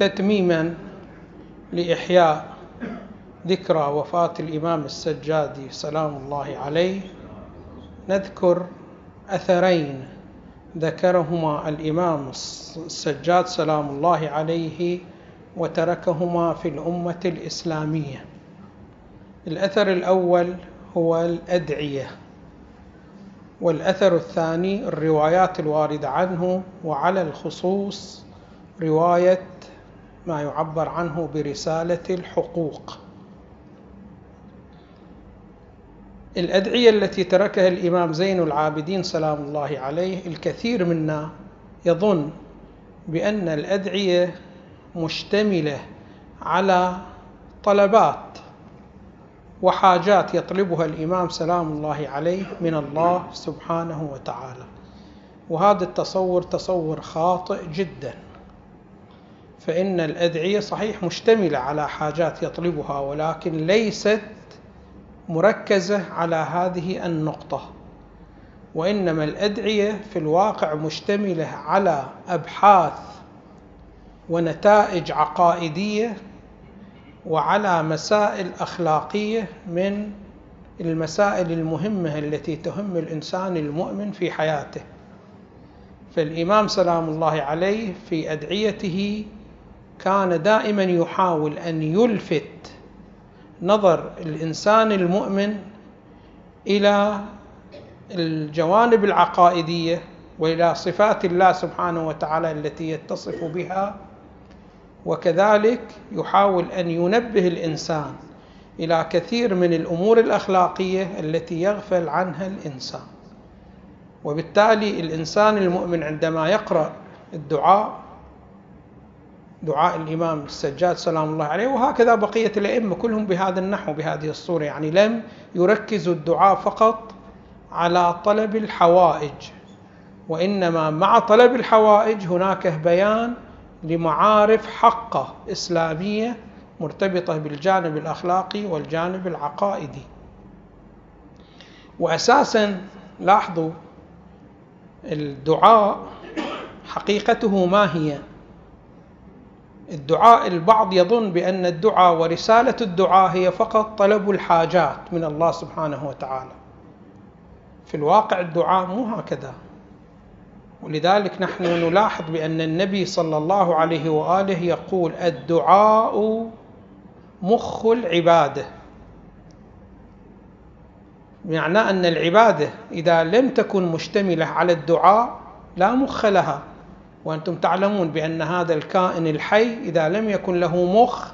تتميما لإحياء ذكرى وفاة الإمام السجادي سلام الله عليه نذكر أثرين ذكرهما الإمام السجاد سلام الله عليه وتركهما في الأمة الإسلامية. الأثر الأول هو الأدعية والأثر الثاني الروايات الواردة عنه وعلى الخصوص رواية ما يعبر عنه برسالة الحقوق. الأدعية التي تركها الإمام زين العابدين سلام الله عليه الكثير منا يظن بأن الأدعية مشتملة على طلبات وحاجات يطلبها الإمام سلام الله عليه من الله سبحانه وتعالى. وهذا التصور تصور خاطئ جدا. فإن الأدعية صحيح مشتملة على حاجات يطلبها ولكن ليست مركزة على هذه النقطة. وإنما الأدعية في الواقع مشتملة على أبحاث ونتائج عقائدية وعلى مسائل أخلاقية من المسائل المهمة التي تهم الإنسان المؤمن في حياته. فالإمام سلام الله عليه في أدعيته كان دائما يحاول أن يلفت نظر الإنسان المؤمن إلى الجوانب العقائدية وإلى صفات الله سبحانه وتعالى التي يتصف بها وكذلك يحاول أن ينبه الإنسان إلى كثير من الأمور الأخلاقية التي يغفل عنها الإنسان. وبالتالي الإنسان المؤمن عندما يقرأ الدعاء دعاء الإمام السجاد سلام الله عليه وهكذا بقية الأئمة كلهم بهذا النحو بهذه الصورة. يعني لم يركزوا الدعاء فقط على طلب الحوائج وإنما مع طلب الحوائج هناك بيان لمعارف حقة إسلامية مرتبطة بالجانب الأخلاقي والجانب العقائدي. واساسا لاحظوا الدعاء حقيقته ما هي؟ الدعاء البعض يظن بأن الدعاء ورسالة الدعاء هي فقط طلب الحاجات من الله سبحانه وتعالى. في الواقع الدعاء مو هكذا. ولذلك نحن نلاحظ بأن النبي صلى الله عليه وآله يقول الدعاء مخ العبادة. معناه أن العبادة إذا لم تكن مشتملة على الدعاء لا مخ لها. وأنتم تعلمون بأن هذا الكائن الحي إذا لم يكن له مخ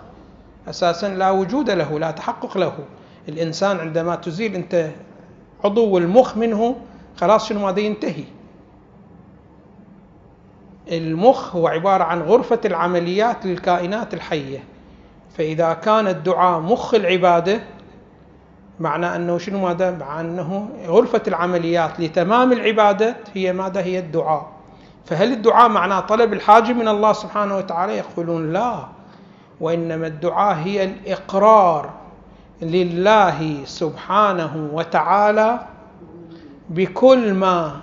أساسا لا وجود له لا تحقق له الإنسان عندما تزيل أنت عضو المخ منه خلاص شنو ماذا ينتهي المخ هو عبارة عن غرفة العمليات للكائنات الحية فإذا كان الدعاء مخ العبادة معنى أنه شنو ماذا؟ مع أنه غرفة العمليات لتمام العبادة هي ماذا؟ هي الدعاء فهل الدعاء معناه طلب الحاجة من الله سبحانه وتعالى؟ يقولون لا وإنما الدعاء هي الإقرار لله سبحانه وتعالى بكل ما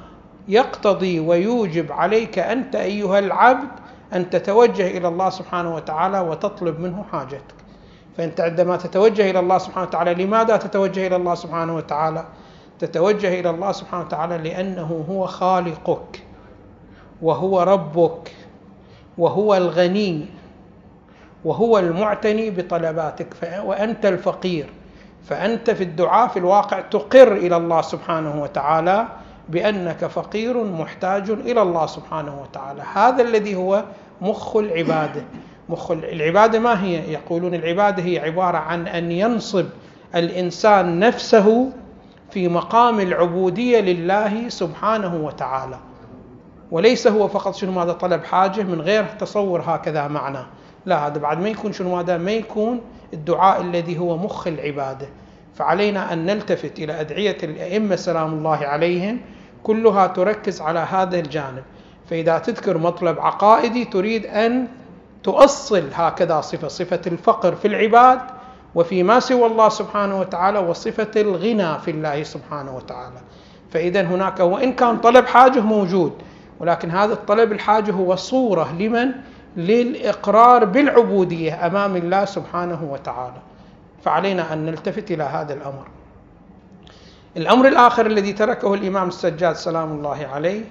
يقتضي ويوجب عليك أنت أيها العبد أن تتوجه إلى الله سبحانه وتعالى وتطلب منه حاجتك. فانت عندما تتوجه إلى الله سبحانه وتعالى لماذا تتوجه إلى الله سبحانه وتعالى؟ تتوجه إلى الله سبحانه وتعالى لأنه هو خالقك وهو ربك وهو الغني وهو المعتني بطلباتك. وأنت الفقير. فأنت في الدعاء في الواقع تقر إلى الله سبحانه وتعالى بأنك فقير محتاج إلى الله سبحانه وتعالى. هذا الذي هو مخ العبادة. مخ العبادة ما هي؟ يقولون العبادة هي عبارة عن أن ينصب الإنسان نفسه في مقام العبودية لله سبحانه وتعالى. وليس هو فقط شنو ماذا طلب حاجة من غير تصور هكذا معنى. لا هذا بعد ما يكون شنو ماذا ما يكون الدعاء الذي هو مخ العبادة. فعلينا أن نلتفت إلى أدعية الأئمة سلام الله عليهم كلها تركز على هذا الجانب. فإذا تذكر مطلب عقائدي تريد أن تؤصل هكذا صفة صفة الفقر في العباد وفيما سوى الله سبحانه وتعالى وصفة الغنى في الله سبحانه وتعالى. فاذا هناك وإن كان طلب حاجة موجود ولكن هذا الطلب الحاجة هو صورة لمن؟ للإقرار بالعبودية أمام الله سبحانه وتعالى. فعلينا أن نلتفت إلى هذا الأمر. الأمر الآخر الذي تركه الإمام السجاد سلام الله عليه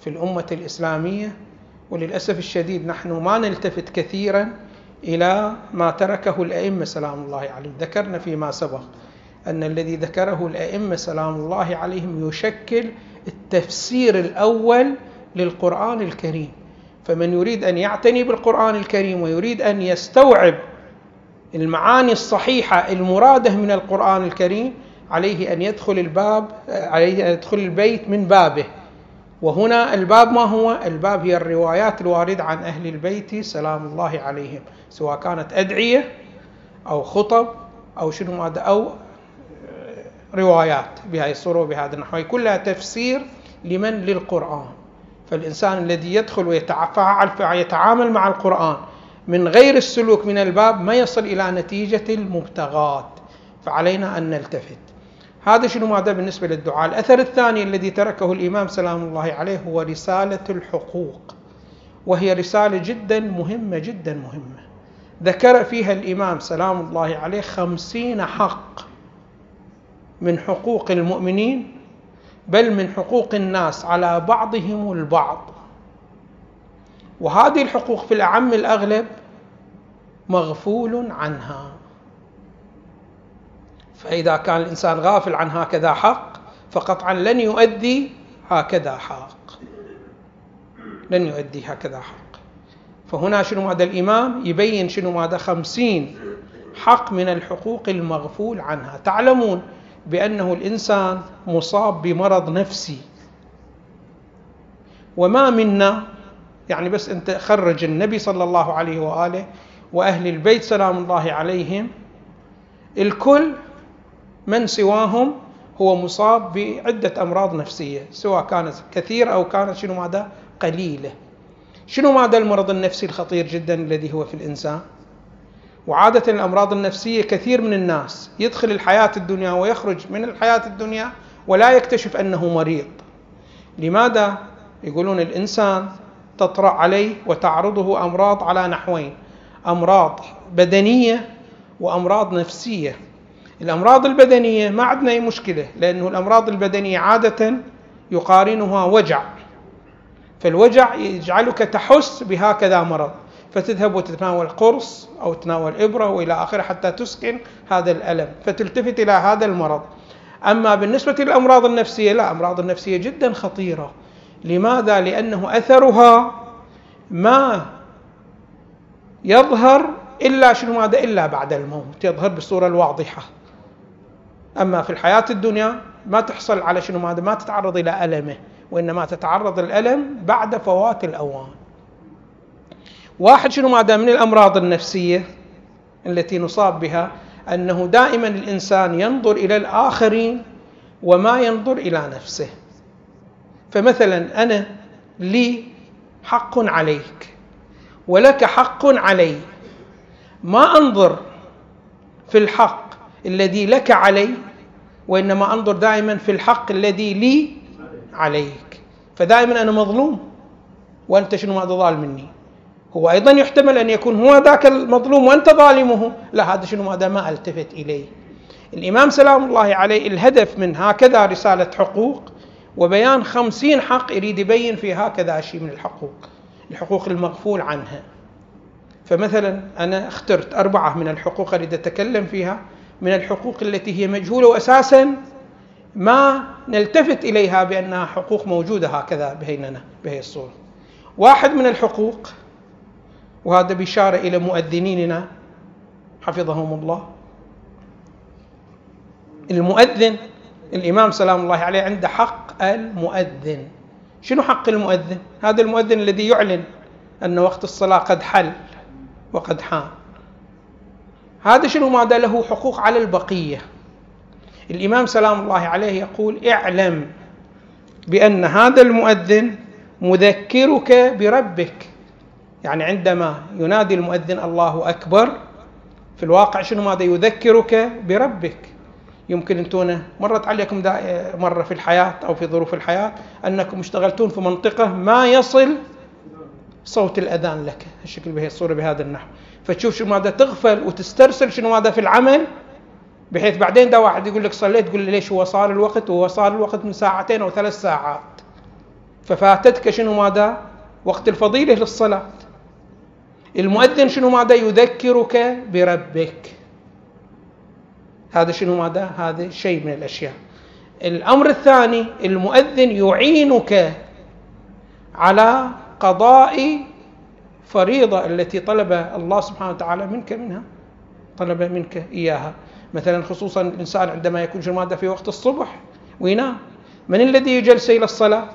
في الأمة الإسلامية وللأسف الشديد نحن ما نلتفت كثيرا إلى ما تركه الأئمة سلام الله عليهم. ذكرنا فيما سبق أن الذي ذكره الأئمة سلام الله عليهم يشكل التفسير الأول للقرآن الكريم. فمن يريد أن يعتني بالقرآن الكريم ويريد أن يستوعب المعاني الصحيحة المرادة من القرآن الكريم عليه أن يدخل الباب عليه أن يدخل البيت من بابه. وهنا الباب ما هو؟ الباب هي الروايات الواردة عن أهل البيت سلام الله عليهم. سواء كانت أدعية أو خطب أو شنو ماذا أو روايات بهذه الصورة وبهذا النحو. كلها تفسير لمن؟ للقرآن. فالإنسان الذي يدخل ويتفاعل ويتعامل مع القرآن من غير السلوك من الباب ما يصل إلى نتيجة المبتغات فعلينا أن نلتفت. هذا شنو ماذا بالنسبة للدعاء؟ الأثر الثاني الذي تركه الإمام سلام الله عليه هو رسالة الحقوق وهي رسالة جدا مهمة جدا مهمة. ذكر فيها الإمام سلام الله عليه خمسين حق من حقوق المؤمنين بل من حقوق الناس على بعضهم البعض. وهذه الحقوق في الأعم الأغلب مغفول عنها. فإذا كان الإنسان غافل عن هكذا حق فقطعا لن يؤدي هكذا حق. لن يؤدي هكذا حق. فهنا شنو هذا الإمام؟ يبين شنو هذا خمسين حق من الحقوق المغفول عنها. تعلمون بأنه الإنسان مصاب بمرض نفسي. وما منا يعني بس أنت خرج النبي صلى الله عليه وآله وأهل البيت سلام الله عليهم الكل من سواهم هو مصاب بعدة أمراض نفسية سواء كانت كثيرة أو كانت شنو ماذا؟ قليلة. شنو ماذا المرض النفسي الخطير جدا الذي هو في الإنسان؟ وعادة الأمراض النفسية كثير من الناس يدخل الحياة الدنيا ويخرج من الحياة الدنيا ولا يكتشف أنه مريض. لماذا؟ يقولون الإنسان تطرأ عليه وتعرضه أمراض على نحوين؟ أمراض بدنية وأمراض نفسية. الأمراض البدنية ما عندنا أي مشكلة لأنه الأمراض البدنية عادة يقارنها وجع. فالوجع يجعلك تحس بهكذا مرض. فتذهب وتتناول قرص أو تتناول إبرة وإلى آخره حتى تسكن هذا الألم فتلتفت إلى هذا المرض. أما بالنسبة للأمراض النفسية لا الأمراض النفسية جدا خطيرة. لماذا؟ لأنه أثرها ما يظهر إلا شنو ماذا؟ إلا بعد الموت يظهر بالصورة الواضحة. أما في الحياة الدنيا ما تحصل على شنو ماذا؟ ما تتعرض إلى ألمه وإنما تتعرض الألم بعد فوات الأوان. واحد شنو ماذا من الأمراض النفسية التي نصاب بها أنه دائما الإنسان ينظر إلى الآخرين وما ينظر إلى نفسه. فمثلا أنا لي حق عليك ولك حق علي. ما أنظر في الحق الذي لك علي وإنما أنظر دائما في الحق الذي لي عليك. فدائما أنا مظلوم وأنت شنو ماذا ظالم مني هو أيضا يحتمل أن يكون هو ذاك المظلوم وأنت ظالمه. لا هذا شنو؟ هذا ما التفت إليه. الإمام سلام الله عليه الهدف من هكذا رسالة حقوق وبيان خمسين حق يريد يبين في هكذا شيء من الحقوق الحقوق المغفول عنها. فمثلا أنا اخترت أربعة من الحقوق أريد أتكلم فيها من الحقوق التي هي مجهولة وأساسا ما نلتفت إليها بأنها حقوق موجودة هكذا بيننا بهي الصورة. واحد من الحقوق وهذا بشارة إلى مؤذنيننا. حفظهم الله. المؤذن الإمام سلام الله عليه عنده حق المؤذن. شنو حق المؤذن؟ هذا المؤذن الذي يعلن أن وقت الصلاة قد حل وقد حان. هذا شنو ماذا له حقوق على البقية؟ الإمام سلام الله عليه يقول اعلم بأن هذا المؤذن مذكرك بربك. يعني عندما ينادي المؤذن الله أكبر في الواقع شنو ماذا يذكرك بربك؟ يمكن أنتم مرت عليكم مرة في الحياة أو في ظروف الحياة أنكم اشتغلتون في منطقة ما يصل صوت الأذان لك الشكل بهي الصورة بهذا النحو. فتشوف شنو ماذا تغفل وتسترسل شنو ماذا في العمل بحيث بعدين ده واحد يقول لك صليت تقول لي ليش هو صار الوقت؟ وهو صار الوقت من ساعتين أو ثلاث ساعات. ففاتتك شنو ماذا؟ وقت الفضيلة للصلاة. المؤذن شنو ماذا يذكرك بربك؟ هذا شنو ماذا؟ هذا شيء من الأشياء. الأمر الثاني المؤذن يعينك على قضاء فريضة التي طلب الله سبحانه وتعالى منك منها طلب منك إياها. مثلا خصوصا الإنسان عندما يكون ماذا في وقت الصبح وينام من الذي يجلس إلى الصلاة؟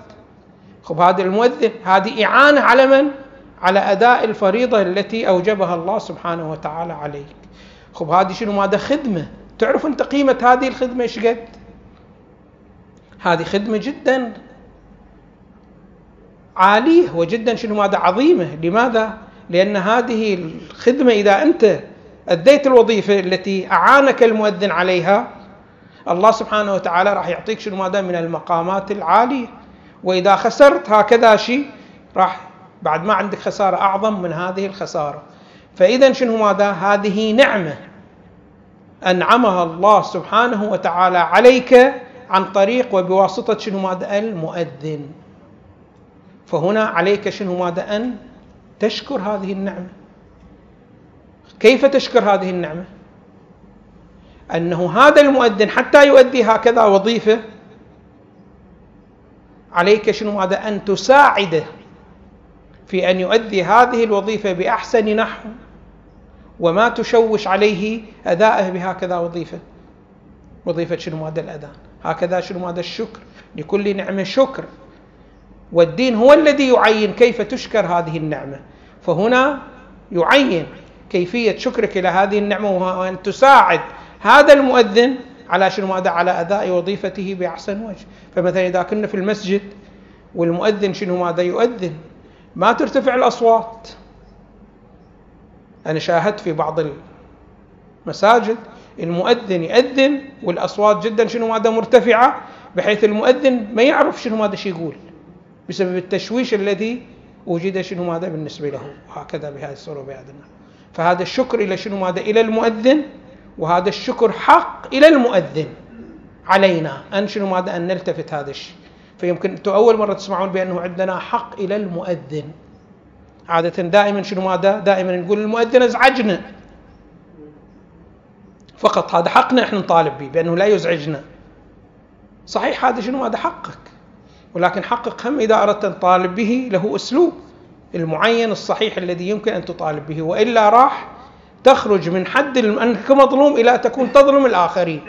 خب هذا المؤذن هذه إعانة على من؟ على أداء الفريضة التي أوجبها الله سبحانه وتعالى عليك. خب هذه شنو؟ ماذا خدمة. تعرف أنت قيمة هذه الخدمة إيش قد؟ هذه خدمة جدا عالية وجدا شنو؟ ماذا عظيمة. لماذا؟ لأن هذه الخدمة إذا أنت أديت الوظيفة التي أعانك المؤذن عليها الله سبحانه وتعالى راح يعطيك شنو؟ ماذا من المقامات العالية. وإذا خسرت هكذا شيء راح بعد ما عندك خسارة أعظم من هذه الخسارة. فإذا شنو ماذا؟ هذه نعمة. أنعمها الله سبحانه وتعالى عليك عن طريق وبواسطة شنو ماذا؟ المؤذن. فهنا عليك شنو ماذا؟ أن تشكر هذه النعمة. كيف تشكر هذه النعمة؟ أنه هذا المؤذن حتى يؤدي هكذا وظيفة عليك شنو ماذا؟ أن تساعده. في أن يؤدي هذه الوظيفة بأحسن نحو وما تشوش عليه أداءه بهكذا وظيفة. وظيفة شنو؟ ماذا الأذان. هكذا شنو؟ ماذا الشكر. لكل نعمة شكر. والدين هو الذي يعين كيف تشكر هذه النعمة. فهنا يعين كيفية شكرك إلى هذه النعمة وأن تساعد هذا المؤذن على شنو؟ ماذا على أداء وظيفته بأحسن وجه. فمثلا إذا كنا في المسجد والمؤذن شنو؟ ماذا يؤذن؟ ما ترتفع الأصوات. أنا شاهدت في بعض المساجد المؤذن يأذن والأصوات جدا شنو ماذا مرتفعة بحيث المؤذن ما يعرف شنو ماذا شي يقول بسبب التشويش الذي وجد شنو ماذا بالنسبة له وهكذا بهذه الصورة النحو. فهذا الشكر إلى شنو ماذا؟ إلى المؤذن وهذا الشكر حق إلى المؤذن علينا أن شنو ماذا؟ أن نلتفت هذا الشيء. فيمكن أنتم أول مرة تسمعون بأنه عندنا حق إلى المؤذن. عادة دائما شنو ماذا؟ دائما نقول المؤذن أزعجنا. فقط هذا حقنا إحنا نطالب به بأنه لا يزعجنا. صحيح هذا شنو هذا حقك. ولكن حقق هم إذا أردت أن تطالب به له أسلوب المعين الصحيح الذي يمكن أن تطالب به. وإلا راح تخرج من حد أنك مظلوم إلى تكون تظلم الآخرين.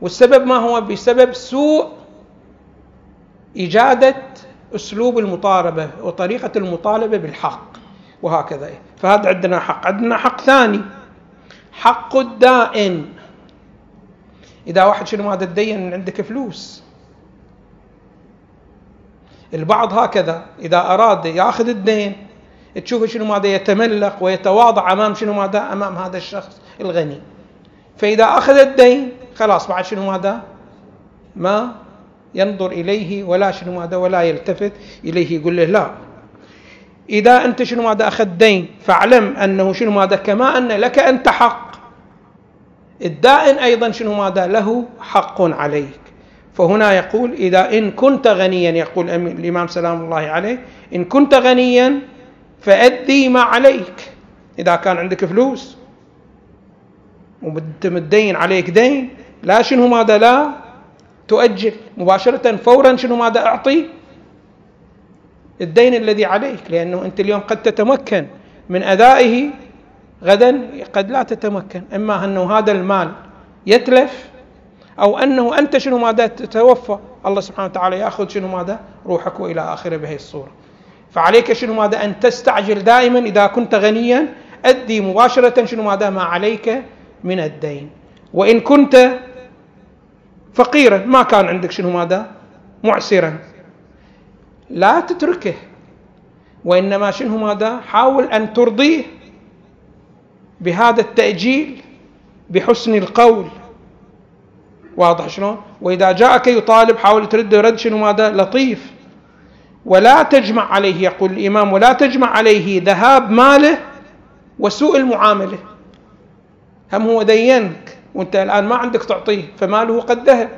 والسبب ما هو؟ بسبب سوء إجادة أسلوب المطالبة وطريقة المطالبة بالحق وهكذا. فهذا عندنا حق. عندنا حق ثاني. حق الدائن. إذا واحد شنو هذا تدين عندك فلوس. البعض هكذا إذا أراد يأخذ الدين تشوفه شنو ماذا يتملق ويتواضع أمام شنو ماذا؟ أمام هذا الشخص الغني. فإذا أخذ الدين خلاص بعد شنو ماذا؟ ما ينظر إليه ولا شنو ماذا ولا يلتفت إليه يقول له لا. إذا أنت شنو ماذا أخذ دين فاعلم أنه شنو ماذا كما أن لك أنت حق الدائن أيضا شنو ماذا له حق عليك. فهنا يقول إذا إن كنت غنيا يقول الإمام سلام الله عليه إن كنت غنيا فأدي ما عليك. إذا كان عندك فلوس وانت متدين عليك دين لا شنو ماذا لا تؤجل مباشرة فورا شنو ماذا أعطي؟ الدين الذي عليك لأنه أنت اليوم قد تتمكن من أدائه غدا قد لا تتمكن. إما أنه هذا المال يتلف أو أنه أنت شنو ماذا تتوفى. الله سبحانه وتعالى يأخذ شنو ماذا؟ روحك وإلى آخره بهي الصورة. فعليك شنو ماذا؟ أن تستعجل دائما إذا كنت غنيا. أدي مباشرة شنو ماذا؟ ما عليك من الدين. وإن كنت فقيرا. ما كان عندك شنو ماذا؟ معسرا. لا تتركه. وإنما شنو ماذا؟ حاول أن ترضيه بهذا التأجيل بحسن القول. واضح شلون؟ وإذا جاءك يطالب حاول ترد رد شنو ماذا؟ لطيف. ولا تجمع عليه يقول الإمام ولا تجمع عليه ذهاب ماله وسوء المعاملة. هم هو دينك وانت الآن ما عندك تعطيه فماله قد ذهب.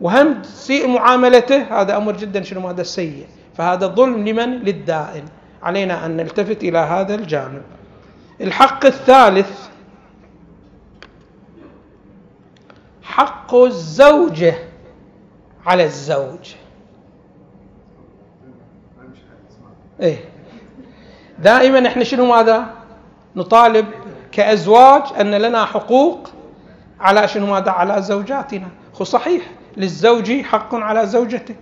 وهم تسيء معاملته هذا أمر جدا شنو هذا السيء. فهذا ظلم لمن؟ للدائن. علينا أن نلتفت إلى هذا الجانب. الحق الثالث حق الزوجة على الزوج. إيه. دائما إحنا شنو ماذا؟ نطالب كأزواج أن لنا حقوق على شنو ماذا؟ على زوجاتنا. خو صحيح للزوج حق على زوجته.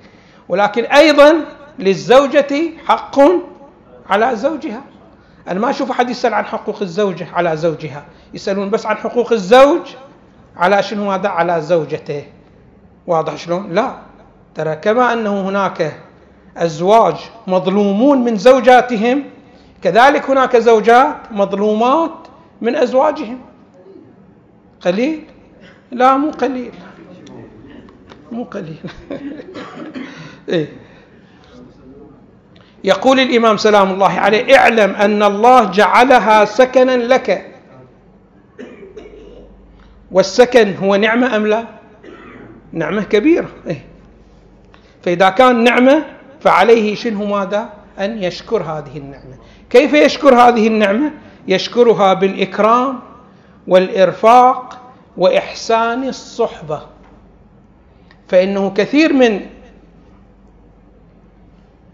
ولكن أيضا للزوجة حق على زوجها. أنا ما أشوف أحد يسأل عن حقوق الزوجة على زوجها. يسألون بس عن حقوق الزوج على شنو هذا على زوجته. واضح شلون؟ لا. ترى كما أنه هناك أزواج مظلومون من زوجاتهم كذلك هناك زوجات مظلومات من أزواجهم. قليل. لا مو قليل. مو قليل. إيه؟ يقول الإمام سلام الله عليه اعلم أن الله جعلها سكنا لك. والسكن هو نعمة أم لا؟ نعمة كبيرة. إيه؟ فإذا كان نعمة فعليه شنو ماذا؟ أن يشكر هذه النعمة. كيف يشكر هذه النعمة؟ يشكرها بالإكرام والإرفاق وإحسان الصحبة. فإنه كثير من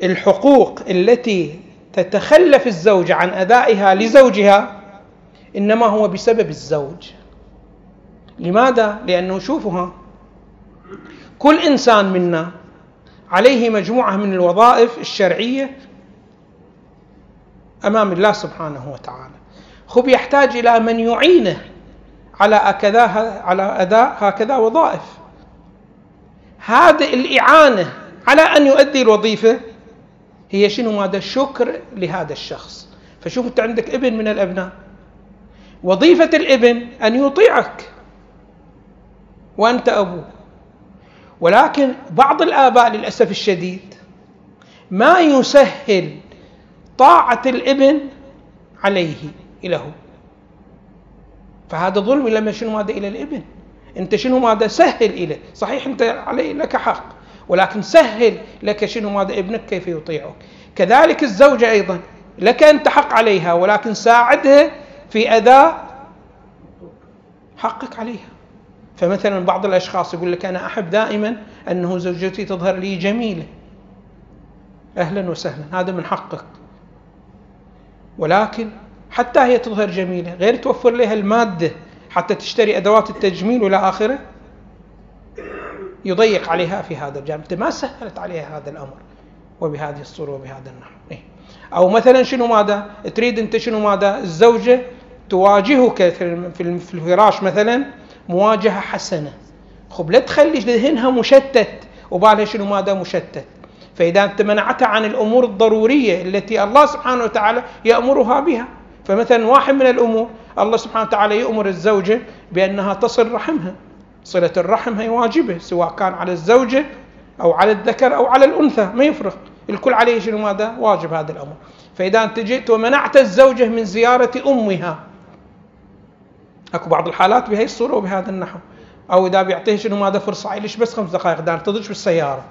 الحقوق التي تتخلف الزوجة عن أدائها لزوجها إنما هو بسبب الزوج. لماذا؟ لأنه شوفها كل إنسان منا عليه مجموعة من الوظائف الشرعية أمام الله سبحانه وتعالى. خب يحتاج إلى من يعينه على أكذا على أداء هكذا وظائف. هذه الإعانة على أن يؤدي الوظيفة هي شنو؟ ماذا؟ الشكر لهذا الشخص. فشوف أنت عندك ابن من الأبناء. وظيفة الابن أن يطيعك وأنت أبوه. ولكن بعض الآباء للأسف الشديد ما يسهل طاعة الابن عليه له فهذا ظلم لما شنو ماذا إلى الابن أنت شنو ماذا سهل إليه صحيح أنت عليه لك حق ولكن سهل لك شنو ماذا ابنك كيف يطيعك. كذلك الزوجة أيضا لك أنت حق عليها ولكن ساعدها في أداء حقك عليها. فمثلا بعض الأشخاص يقول لك أنا أحب دائما أنه زوجتي تظهر لي جميلة. أهلا وسهلا هذا من حقك. ولكن حتى هي تظهر جميلة. غير توفر لها المادة حتى تشتري أدوات التجميل وإلى آخره يضيق عليها في هذا الجانب. ما سهلت عليها هذا الأمر وبهذه الصورة وبهذا النحو. إيه؟ أو مثلا شنو ماذا؟ تريد أنت شنو ماذا؟ الزوجة تواجهك في الفراش مثلا مواجهة حسنة. خب لا تخلي ذهنها مشتت وبالها شنو ماذا؟ مشتت. فإذا أنت منعتها عن الأمور الضرورية التي الله سبحانه وتعالى يأمرها بها. فمثلا واحد من الأمور الله سبحانه وتعالى يأمر الزوجة بأنها تصل رحمها. صلة الرحم هي واجبة سواء كان على الزوجة أو على الذكر أو على الأنثى ما يفرق. الكل عليه شنو ماذا؟ واجب هذا الأمر. فإذا أنت جئت ومنعت الزوجة من زيارة أمها. أكو بعض الحالات بهي الصورة وبهذا النحو. أو إذا بيعطيه شنو ماذا؟ فرصة عيلش بس خمس دقائق. دار تضج بالسيارة.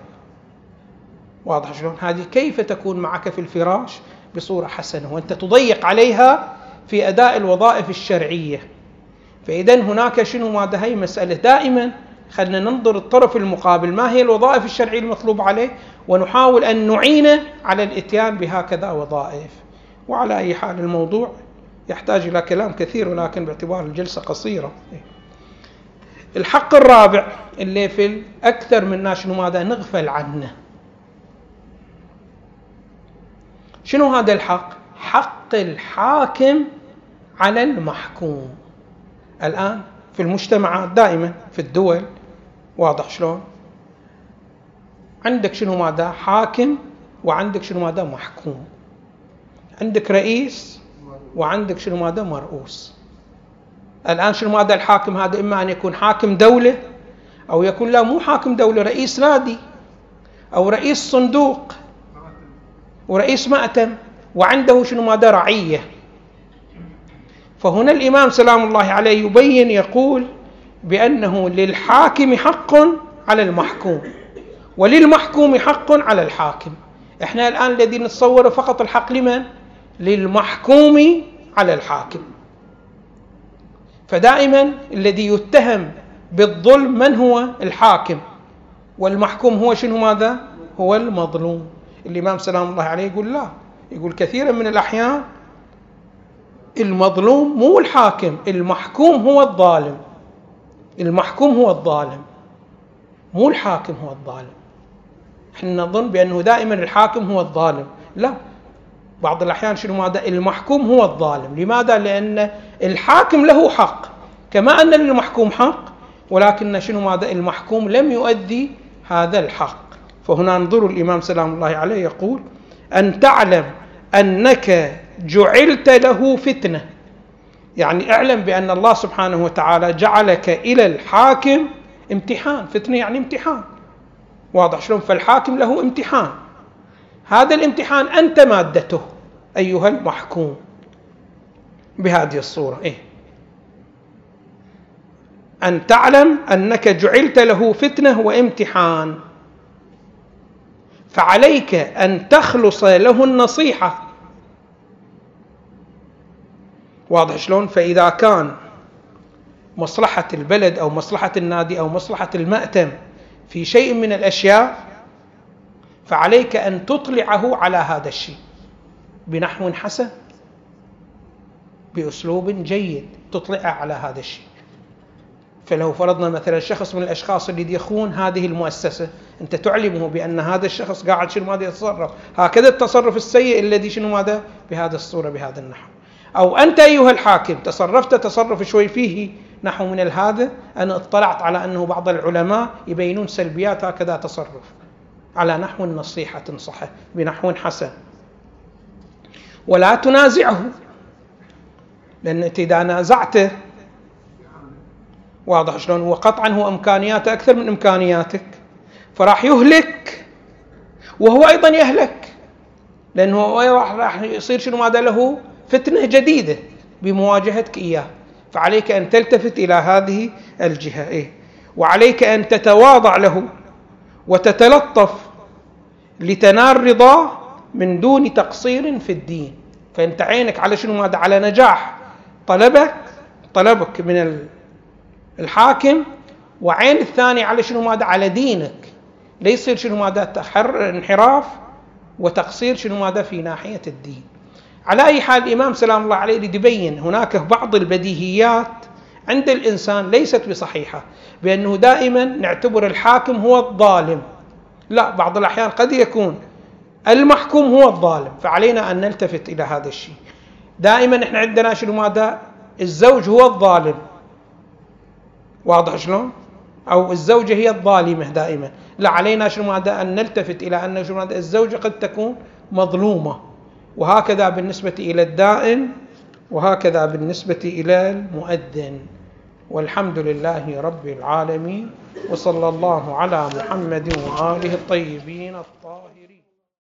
واضح شلون؟ هذه كيف تكون معك في الفراش؟ بصورة حسنة وأنت تضيق عليها في أداء الوظائف الشرعية. فإذا هناك شنو؟ ماذا هي مسألة. دائما خلينا ننظر الطرف المقابل. ما هي الوظائف الشرعية المطلوب عليه؟ ونحاول أن نعينه على الإتيان بهكذا وظائف. وعلى أي حال الموضوع يحتاج إلى كلام كثير ولكن باعتبار الجلسة قصيرة. الحق الرابع اللي في أكثر من شنو ماذا؟ نغفل عنه. شنو هذا الحق؟ حق الحاكم على المحكوم. الآن في المجتمعات دائما في الدول واضح شلون؟ عندك شنو ماذا؟ حاكم وعندك شنو ماذا؟ محكوم. عندك رئيس وعندك شنو ماذا؟ مرؤوس. الآن شنو ماذا الحاكم هذا؟ إما أن يكون حاكم دولة أو يكون لا مو حاكم دولة رئيس نادي أو رئيس صندوق. ورئيس مأتم وعنده شنو ماذا رعية. فهنا الإمام سلام الله عليه يبين يقول بأنه للحاكم حق على المحكوم وللمحكوم حق على الحاكم. إحنا الآن الذي نتصور فقط الحق لمن؟ للمحكوم على الحاكم. فدائما الذي يتهم بالظلم من هو؟ الحاكم. والمحكوم هو شنو ماذا؟ هو المظلوم. الإمام سلام الله عليه يقول لا. يقول كثيرا من الأحيان المظلوم مو الحاكم المحكوم هو الظالم. المحكوم هو الظالم مو الحاكم هو الظالم. إحنا نظن بأنه دائما الحاكم هو الظالم. لا. بعض الأحيان شنو ماذا؟ المحكوم هو الظالم. لماذا؟ لأن الحاكم له حق. كما أن للمحكوم حق ولكن شنو ماذا؟ المحكوم لم يؤدي هذا الحق. فهنا انظروا الإمام سلام الله عليه يقول أن تعلم أنك جعلت له فتنة. يعني اعلم بأن الله سبحانه وتعالى جعلك إلى الحاكم امتحان. فتنة يعني امتحان. واضح شلون؟ فالحاكم له امتحان. هذا الامتحان أنت مادته أيها المحكوم. بهذه الصورة إيه؟ أن تعلم أنك جعلت له فتنة وامتحان. فعليك أن تخلص له النصيحة. واضح شلون؟ فإذا كان مصلحة البلد أو مصلحة النادي أو مصلحة المأتم في شيء من الأشياء فعليك أن تطلعه على هذا الشيء بنحو حسن بأسلوب جيد تطلعه على هذا الشيء. فلو فرضنا مثلا شخص من الأشخاص اللي يخون هذه المؤسسة أنت تعلمه بأن هذا الشخص قاعد شنو ماذا يتصرف؟ هكذا التصرف السيء الذي شنو ماذا؟ بهذا الصورة بهذا النحو. أو أنت أيها الحاكم تصرفت تصرف شوي فيه نحو من هذا أنا اطلعت على أنه بعض العلماء يبينون سلبيات هكذا تصرف. على نحو النصيحه تنصحه بنحو حسن. ولا تنازعه لأن انت إذا نازعته واضح شلون وقطعا هو إمكانياته أكثر من إمكانياتك. فراح يهلك وهو أيضا يهلك لأنه راح يصير شنو ماذا له؟ فتنة جديدة بمواجهتك إياه. فعليك أن تلتفت إلى هذه الجهة إيه؟ وعليك أن تتواضع له وتتلطف لتنال رضاه من دون تقصير في الدين. فأنت عينك على شنو ماذا؟ على نجاح طلبك طلبك من الحاكم وعين الثاني على شنو ماذا؟ على دينك. لا يصير شنو ماذا؟ تحر انحراف وتقصير شنو ماذا؟ في ناحية الدين. على أي حال الإمام سلام الله عليه يبين هناك بعض البديهيات عند الإنسان ليست بصحيحة بأنه دائما نعتبر الحاكم هو الظالم. لا بعض الأحيان قد يكون المحكوم هو الظالم فعلينا أن نلتفت إلى هذا الشيء. دائما إحنا عندنا شنو ماذا؟ الزوج هو الظالم. واضح شلون؟ أو الزوجة هي الظالمة دائما، لا علينا شنو أن نلتفت إلى أن شنو الزوجة قد تكون مظلومة. وهكذا بالنسبة إلى الدائن وهكذا بالنسبة إلى المؤذن. والحمد لله رب العالمين وصلى الله على محمد وآله الطيبين الطاهرين.